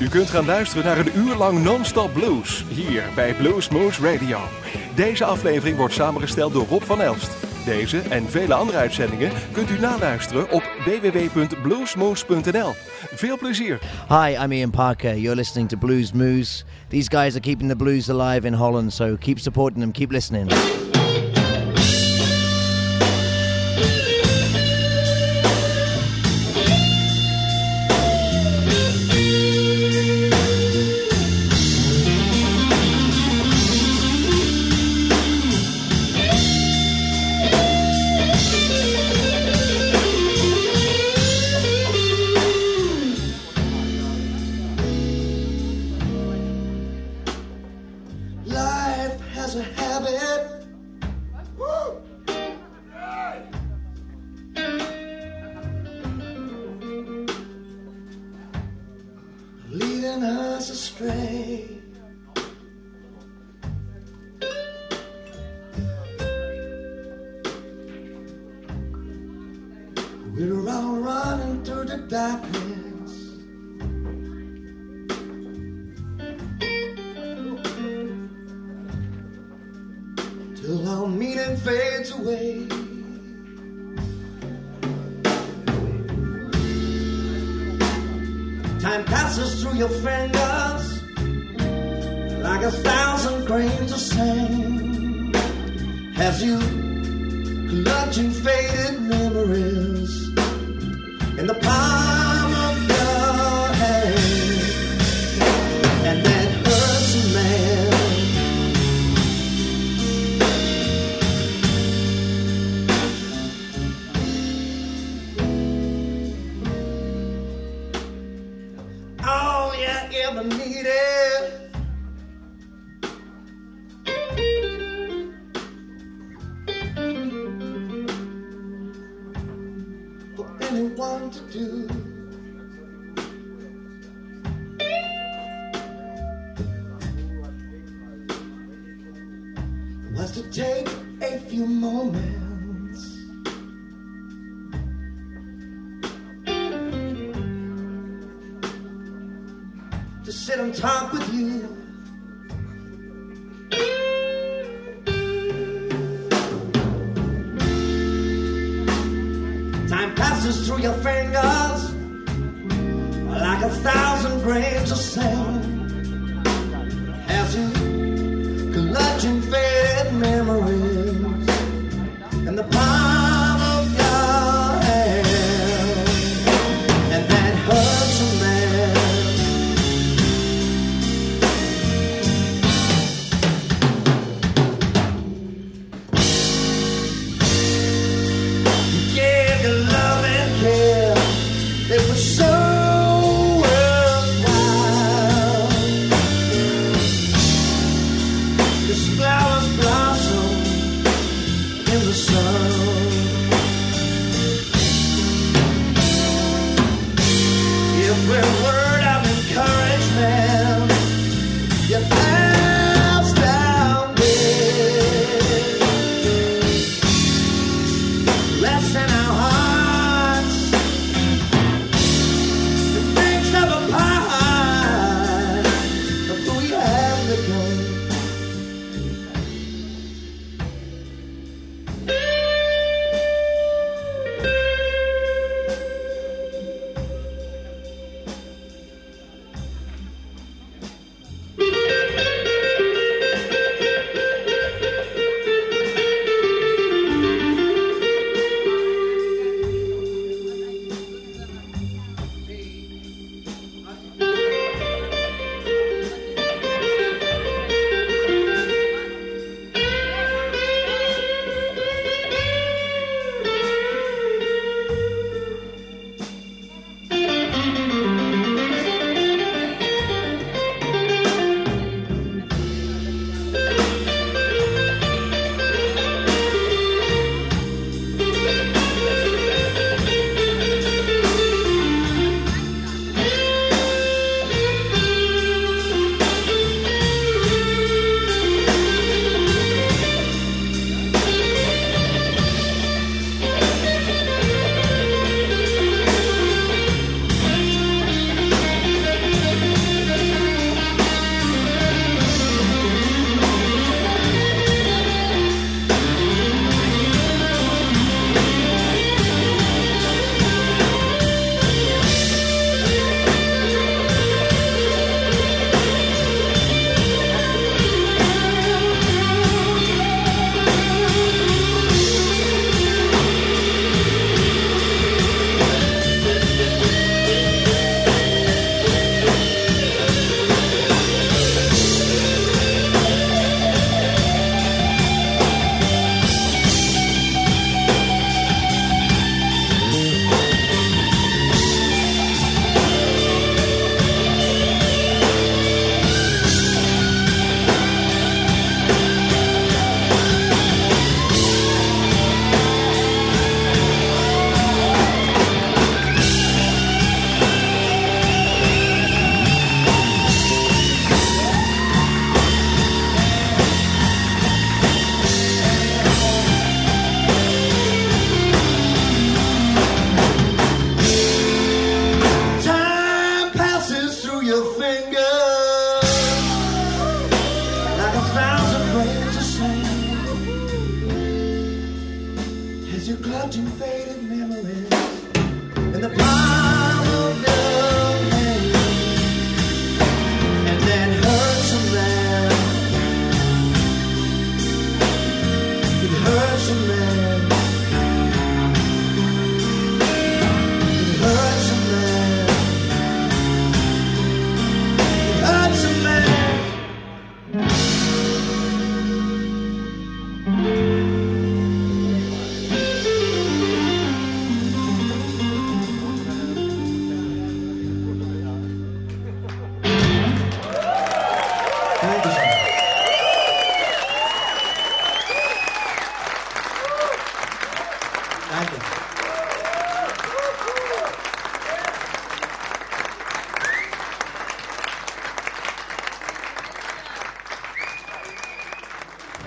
U kunt gaan luisteren naar een uur lang non-stop blues hier bij Blues Moose Radio. Deze aflevering wordt samengesteld door Rob van Elst. Deze en vele andere uitzendingen kunt u naluisteren op www.bluesmoose.nl. Veel plezier. Hi, I'm Ian Parker. You're listening to Blues Moose. These guys are keeping the blues alive in Holland, so keep supporting them, keep listening.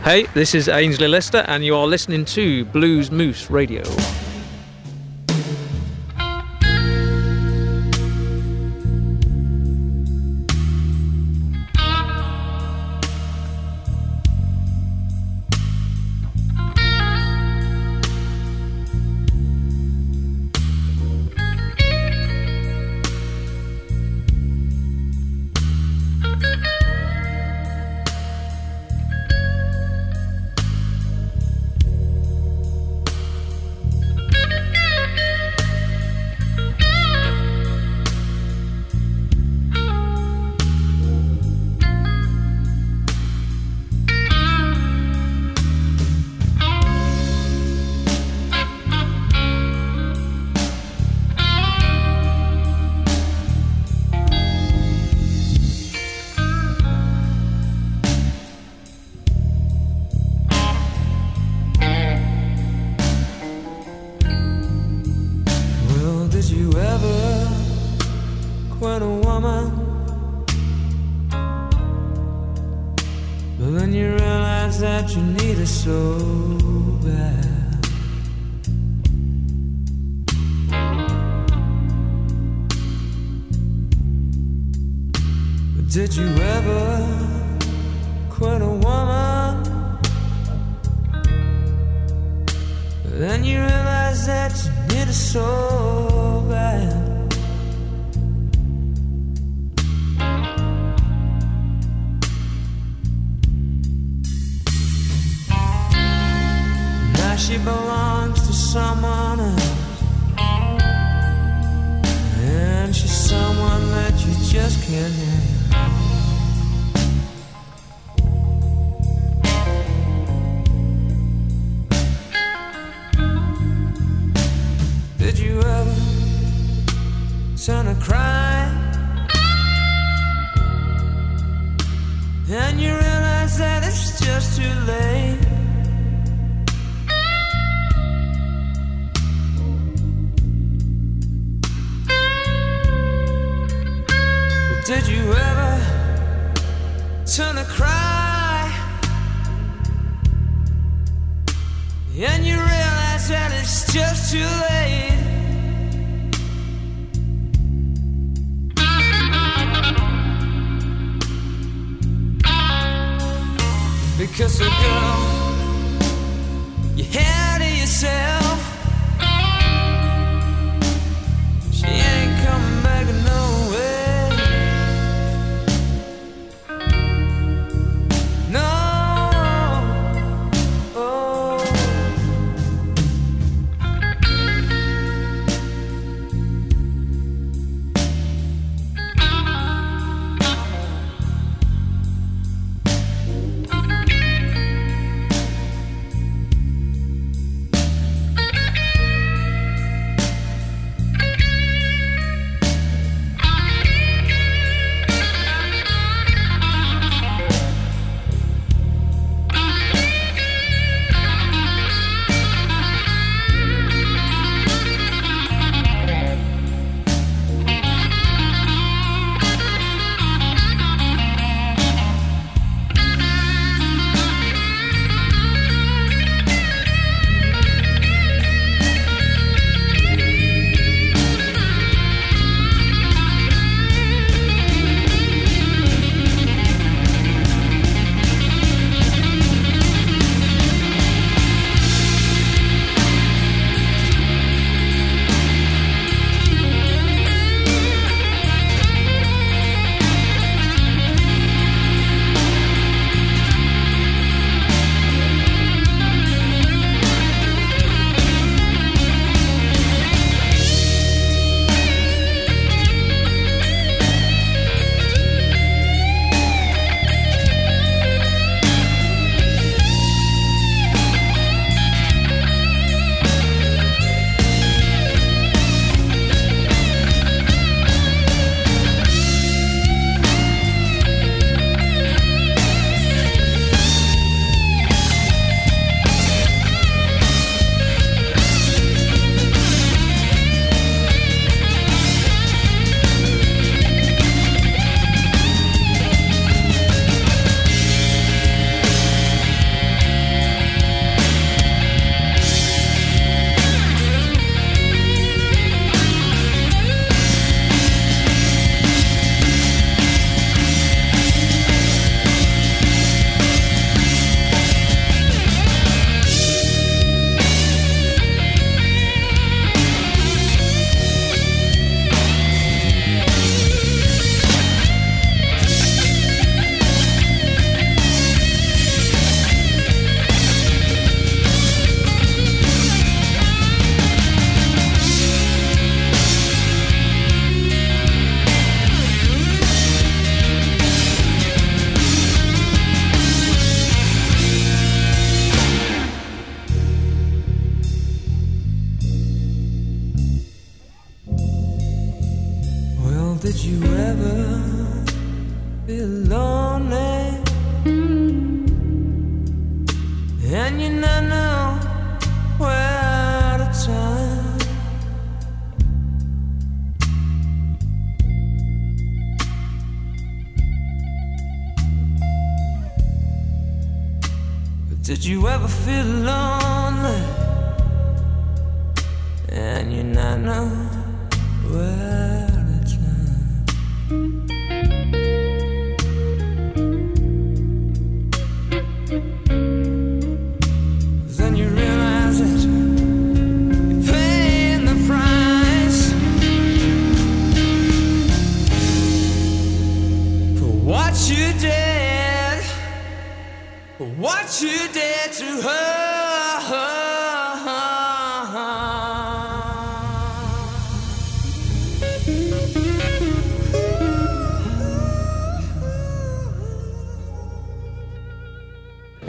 Hey, this is Aynsley Lister, and you are listening to Blues Moose Radio.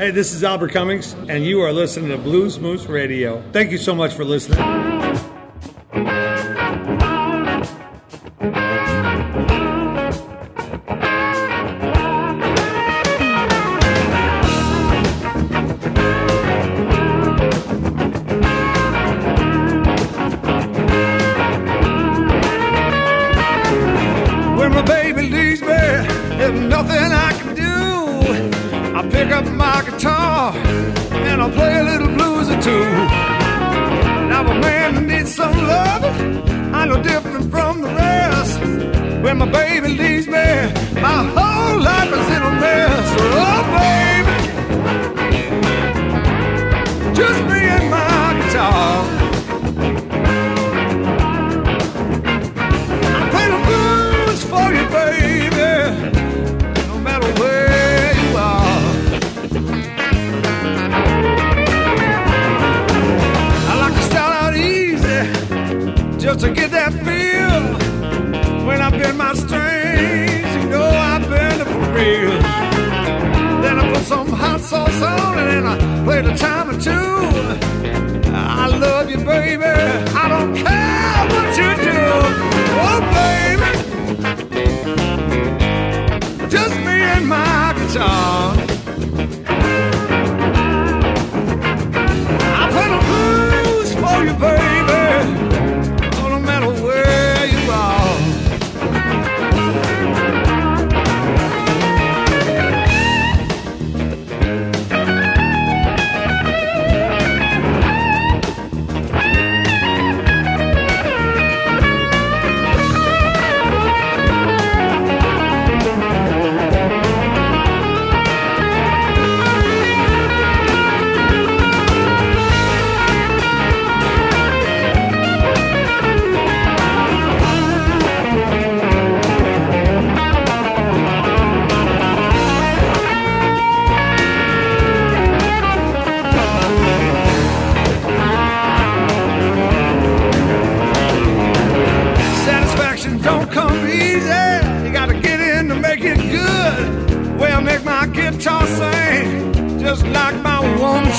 Hey, this is Albert Cummings, and you are listening to Blues Moose Radio. Thank you so much for listening. When my baby leaves me, there's nothing I can pick up my guitar and I'll play a little blues or two. Now a man needs some love. I'm no different from the rest. When my baby leaves me, my whole life is in a mess. Oh, baby, just me and my guitar. To get that feel. When I bend my strings, you know I bend it for real. Then I put some hot sauce on and I play the time or two. I love you, baby. I don't care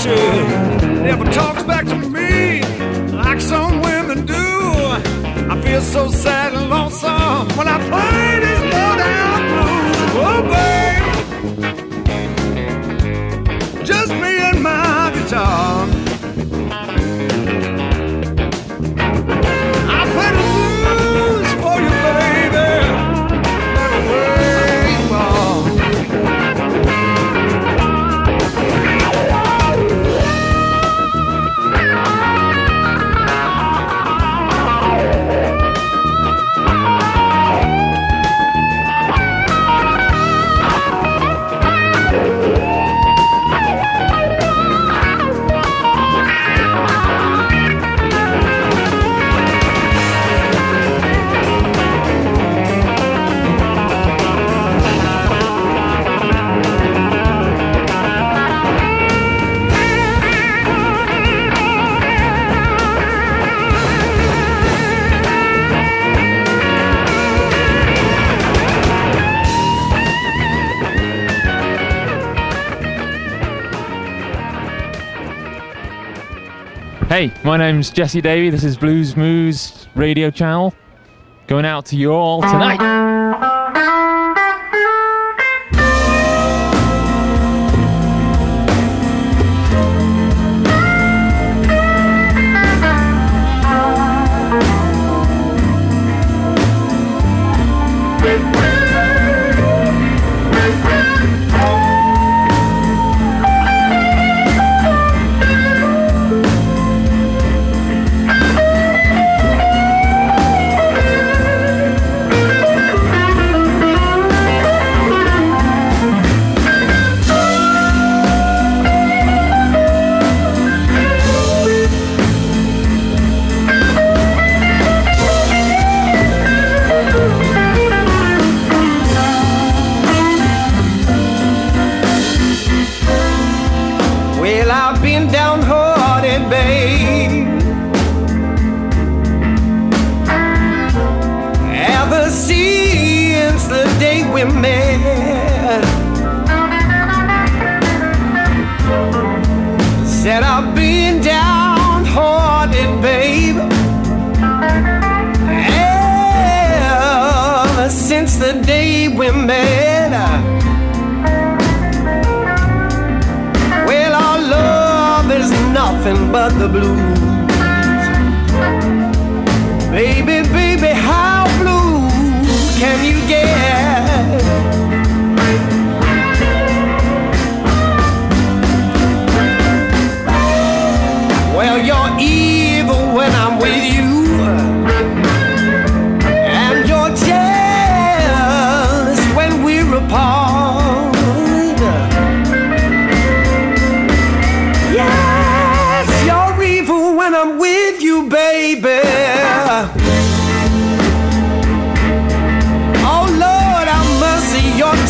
should. Never talks back to me like some women do. I feel so sad and lonesome when I play Hey, my name's Jesse Davey. This is Blues Moose Radio Channel. going out to you all tonight.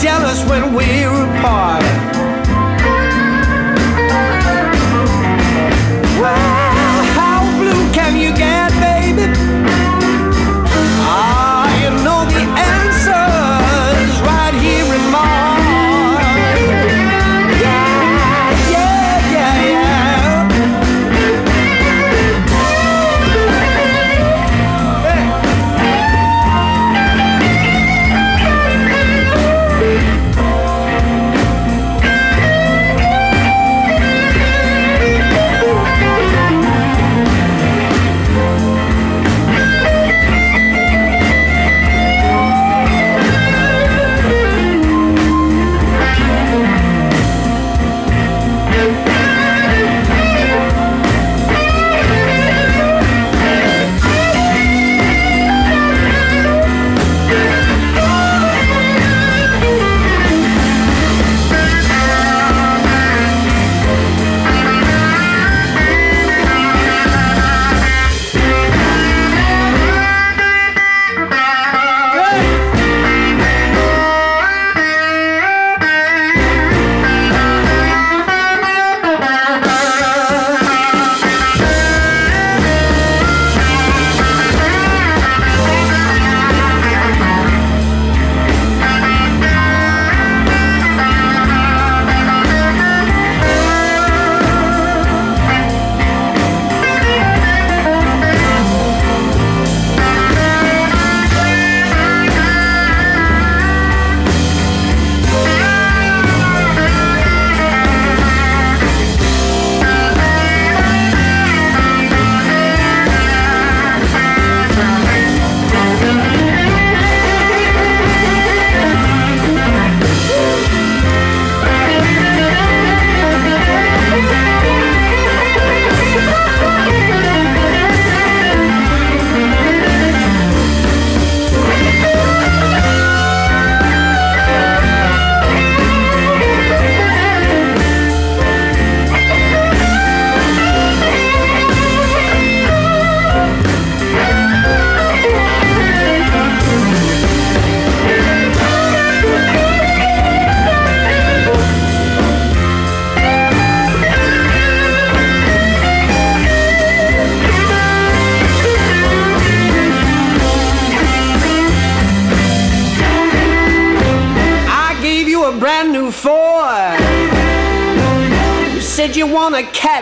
Jealous when we're apart.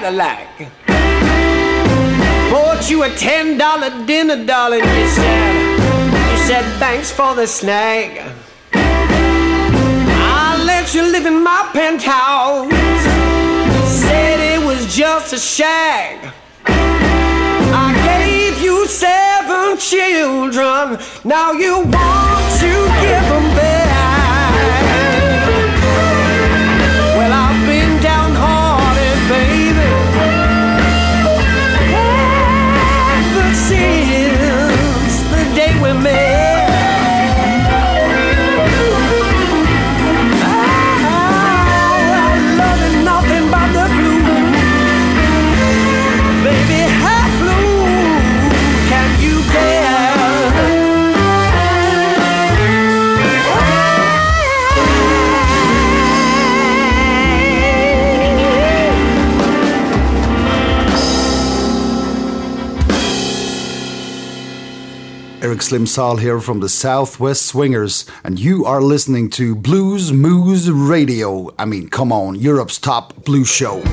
Cadillac. Bought you a ten dollar dinner, darling. You said, you said thanks for the snack. I let you live in my penthouse. Said it was just a shag. I gave you seven children. Now you want. Eric Slim Sal here from the Southwest Swingers, and you are listening to Blues Moose Radio. I mean, come on, Europe's top blues show.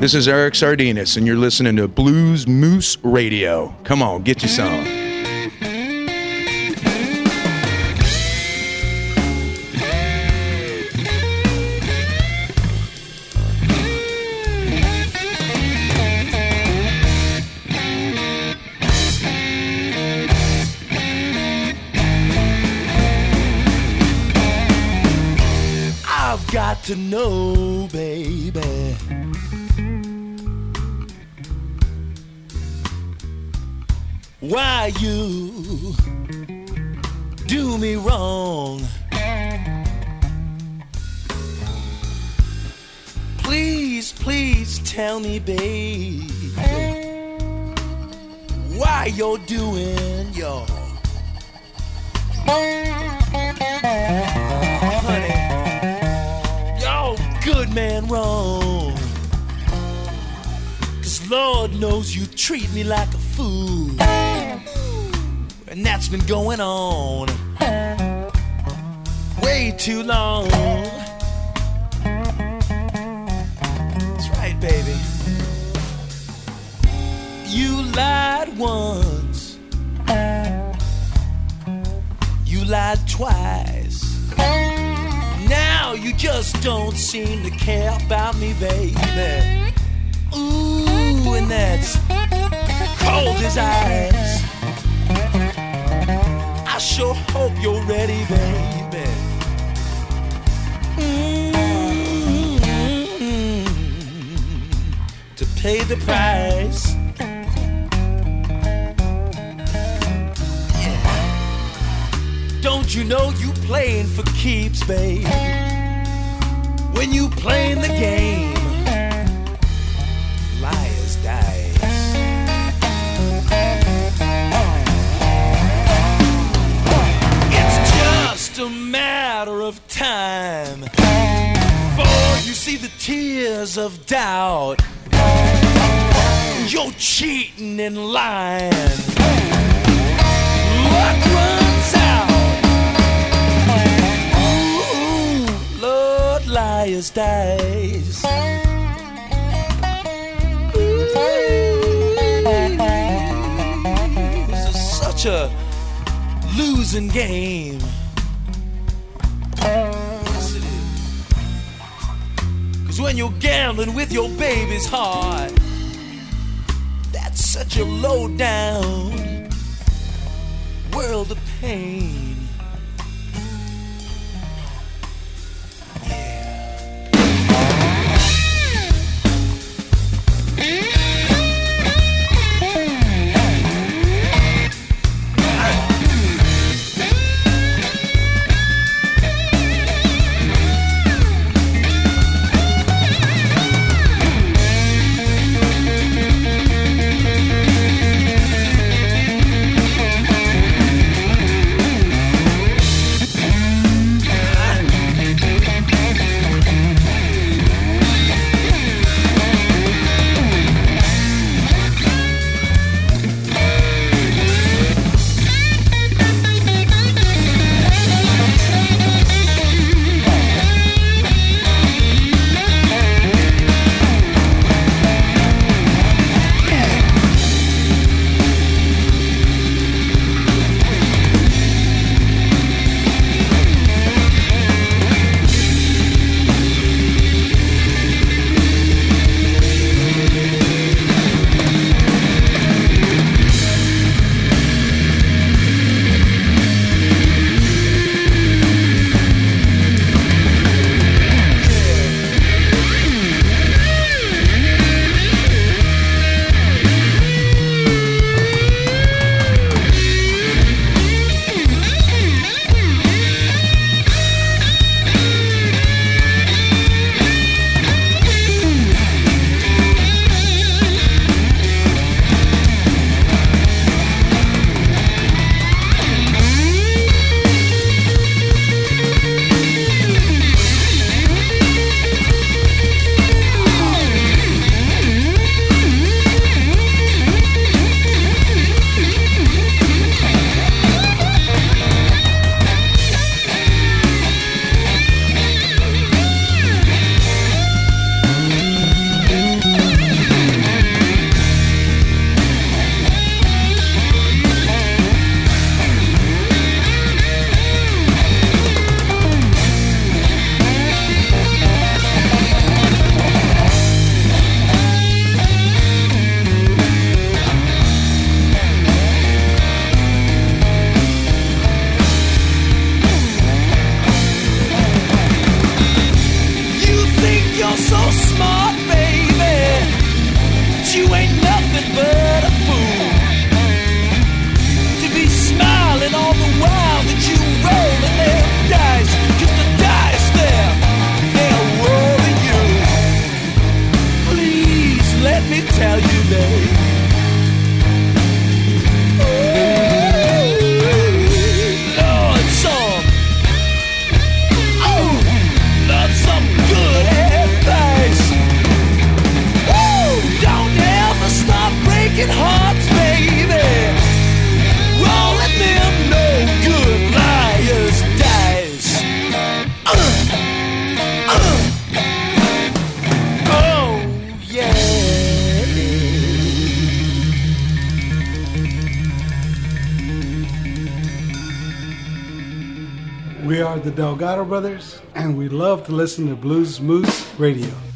This is Eric Sardinas, and you're listening to Blues Moose Radio. Come on, get you some. Please, tell me, babe, why you're doing your honey. Yo, good man wrong. Cause Lord knows you treat me like a fool. And that's been going on way too long. You lied once. You lied twice. Now you just don't seem to care about me, baby. Ooh, and that's cold as ice. I sure hope you're ready, baby. Mm, To pay the price. Don't you know you playing for keeps, babe? When you playing the game, liars dice. It's just a matter of time before you see the tears of doubt. You're cheating and lying. Luck runs liars dice. This is such a losing game. Yes, it is. Cause when you're gambling with your baby's heart, that's such a low down world of pain. We are the Delgado Brothers, and we love to listen to Blues Moose Radio.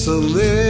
so.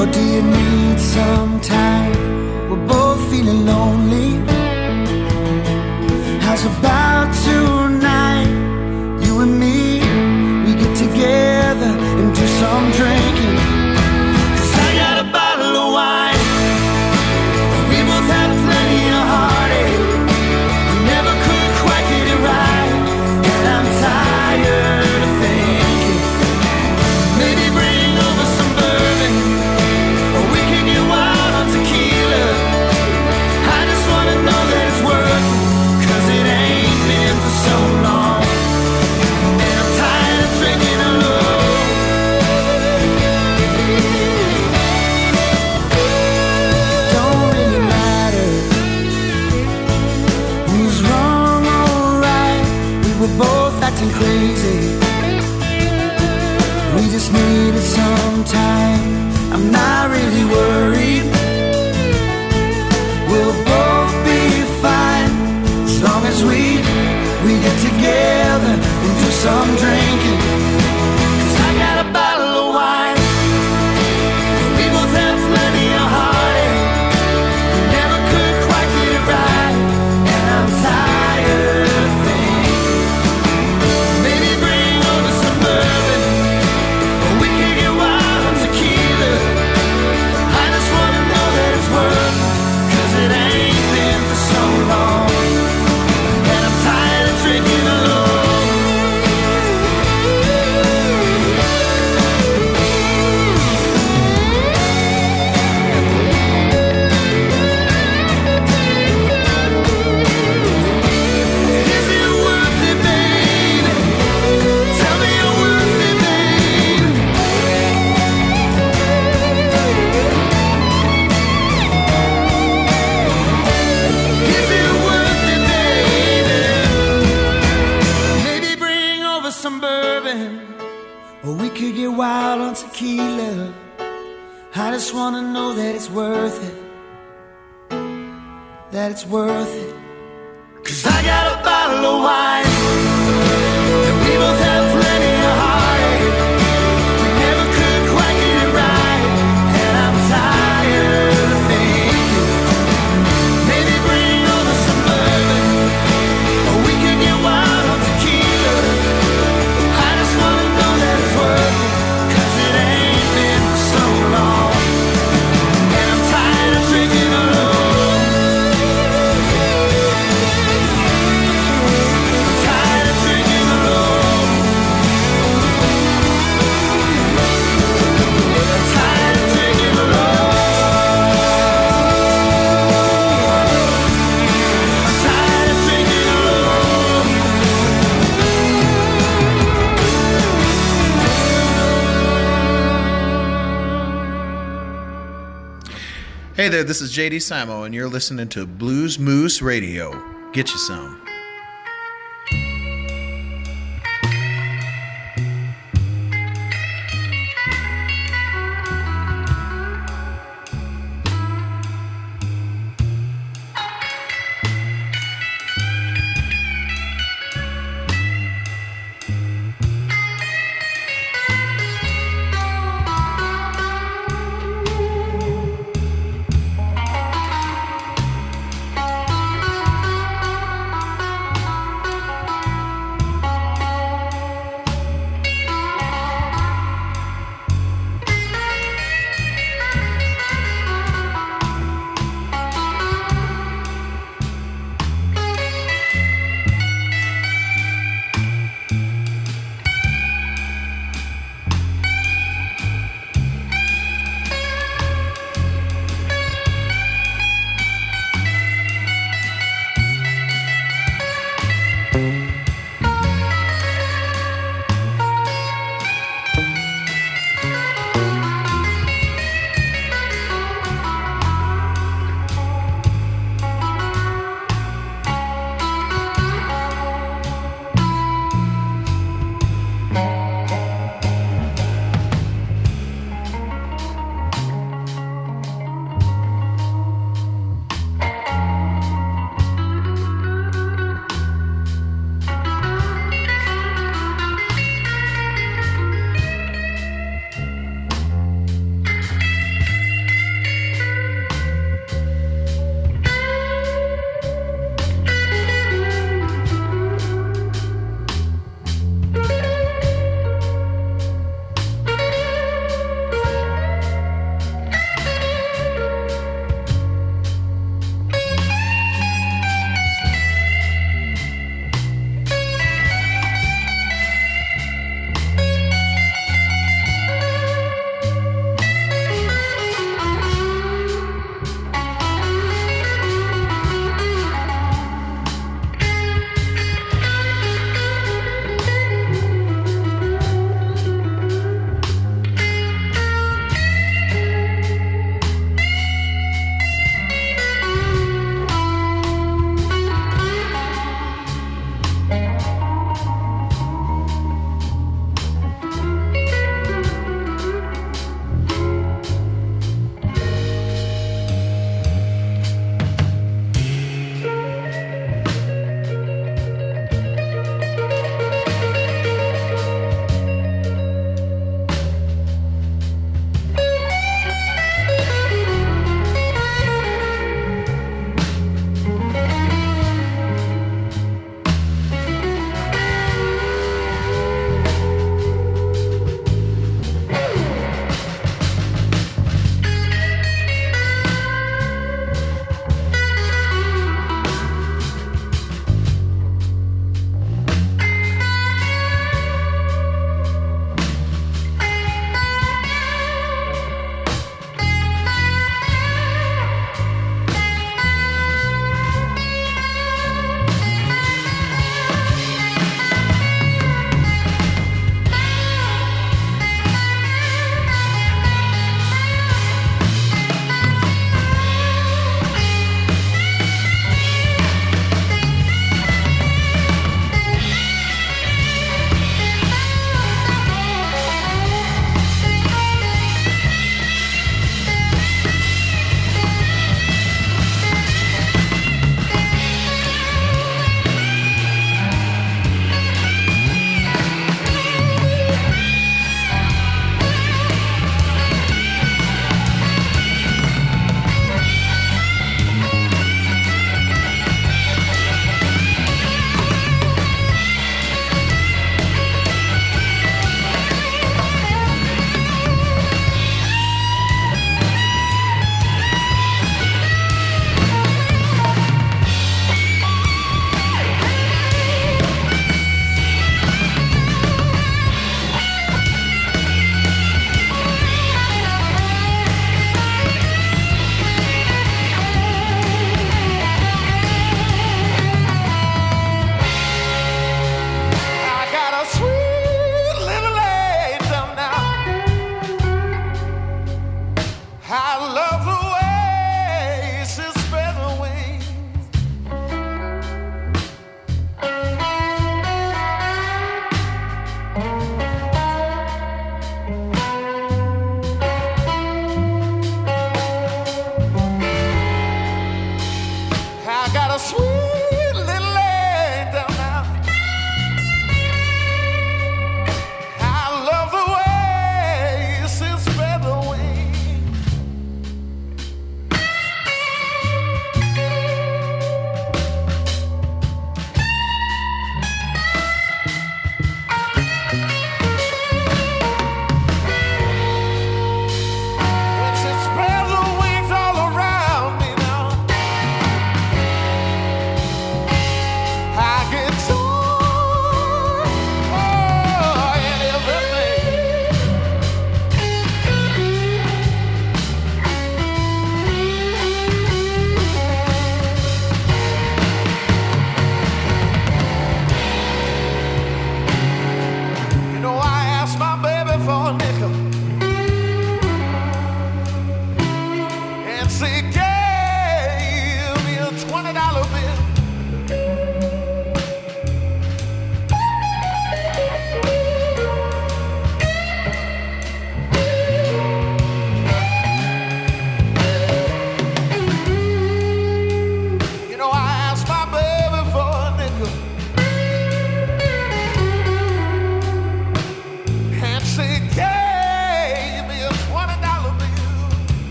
Or do you need some time? We're both feeling lonely. How's about tonight? You and me, we get together and do some drinking. time. Hey there, this is JD Simo, and you're listening to Blues Moose Radio. Get you some.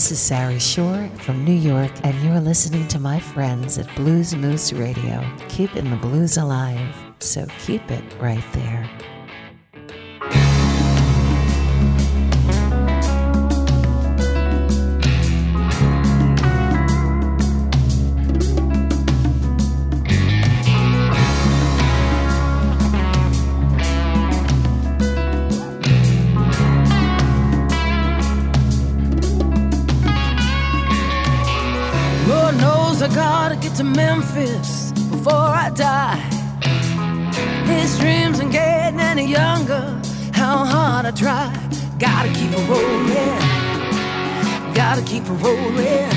This is Sari Schorr from New York, and you're listening to my friends at Blues Moose Radio, keeping the blues alive. So keep it right there. Gotta get to Memphis before I die. These dreams ain't getting any younger. How hard I try. Gotta keep it rolling. Gotta keep it rolling.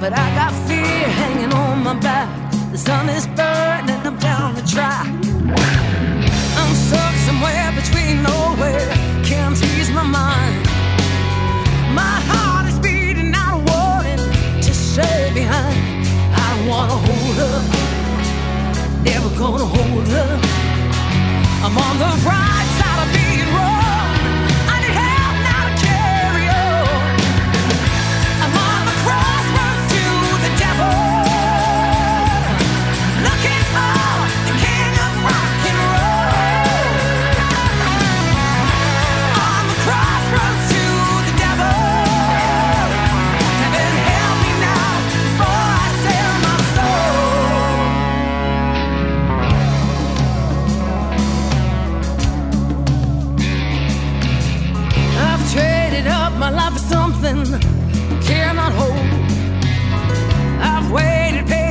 But I got fear hanging on my back. The sun is burning, I'm down the track. I'm stuck somewhere between nowhere. Can't ease my mind. My heart Wanna hold up, never gonna hold up. I'm on the right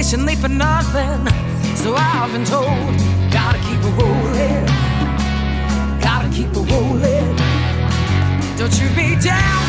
patiently for nothing, so I've been told. Gotta keep it rolling, gotta keep it rolling. Don't you be down,